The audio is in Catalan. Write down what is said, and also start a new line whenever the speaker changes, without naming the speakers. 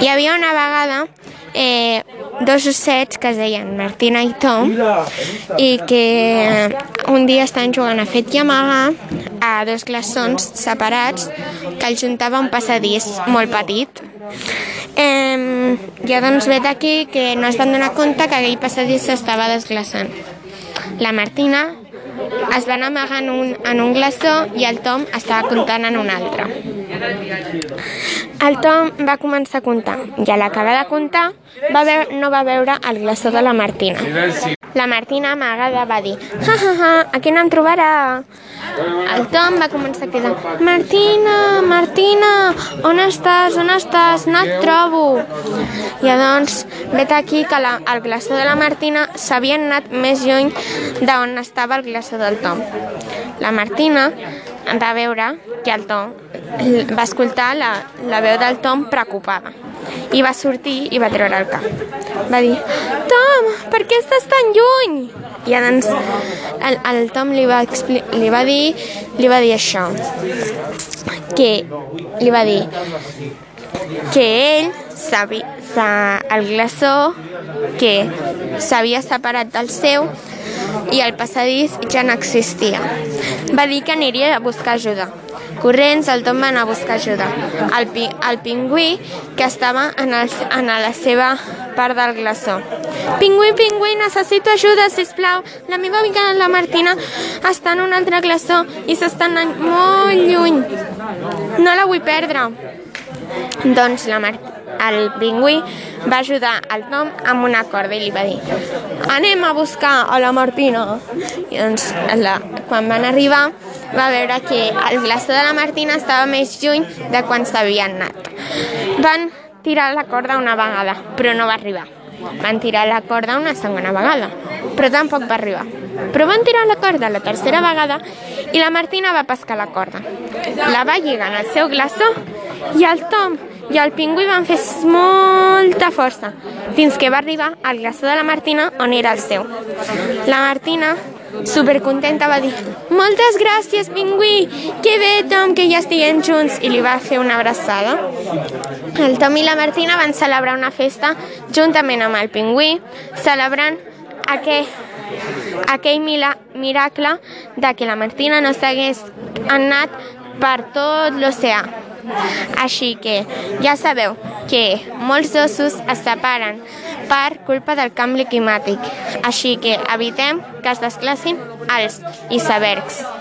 Hi havia una vegada eh, dos ossets que es deien Martina i Tom i que un dia estaven jugant a fet i amagar a dos glaçons separats que els juntava un passadís molt petit. Eh, ja doncs ve d'aquí que no es van donar compte que aquell passadís s'estava desglaçant. La Martina es van amagar en un, en un glaçó i el Tom estava comptant en un altre. El Tom va començar a comptar i a l'acabar de comptar va veure, no va veure el glaçó de la Martina. La Martina amagada va dir ha ha ha, aquí no em trobarà. El Tom va començar a cridar Martina, Martina, on estàs, on estàs, no et trobo. I doncs vet aquí que la, el glaçó de la Martina s'havia anat més lluny d'on estava el glaçó del Tom. La Martina va veure que el Tom va escoltar la, la veu del Tom preocupada i va sortir i va treure el cap. Va dir, Tom, per què estàs tan lluny? I doncs el, el Tom li va, li va dir li va dir això que li va dir que ell sabia el glaçó que s'havia separat del seu i el passadís ja no existia. Va dir que aniria a buscar ajuda. Corrents, el Tom va anar a buscar ajuda. El, pi, el pingüí, que estava en, el, en la seva part del glaçó. Pingüí, pingüí, necessito ajuda, si plau. La meva amiga, la Martina, està en un altre glaçó i s'està anant molt lluny. No la vull perdre. Doncs la Mar el pingüí va ajudar el Tom amb una corda i li va dir anem a buscar a la Martina. I doncs la, quan van arribar va veure que el glaçó de la Martina estava més lluny de quan s'havien anat. Van tirar la corda una vegada, però no va arribar. Van tirar la corda una segona vegada, però tampoc va arribar. Però van tirar la corda la tercera vegada i la Martina va pescar la corda. La va lligar el seu glaçó i el Tom i el pingüí van fer molta força fins que va arribar al glaçó de la Martina on era el seu. La Martina, supercontenta, va dir Moltes gràcies, pingüí! Que bé, Tom, que ja estiguem junts! I li va fer una abraçada. El Tom i la Martina van celebrar una festa juntament amb el pingüí, celebrant aquell, aquell mila, miracle de que la Martina no s'hagués anat per tot l'oceà. Així que ja sabeu que molts ossos es separen per culpa del canvi climàtic. Així que evitem que es desclassin els icebergs.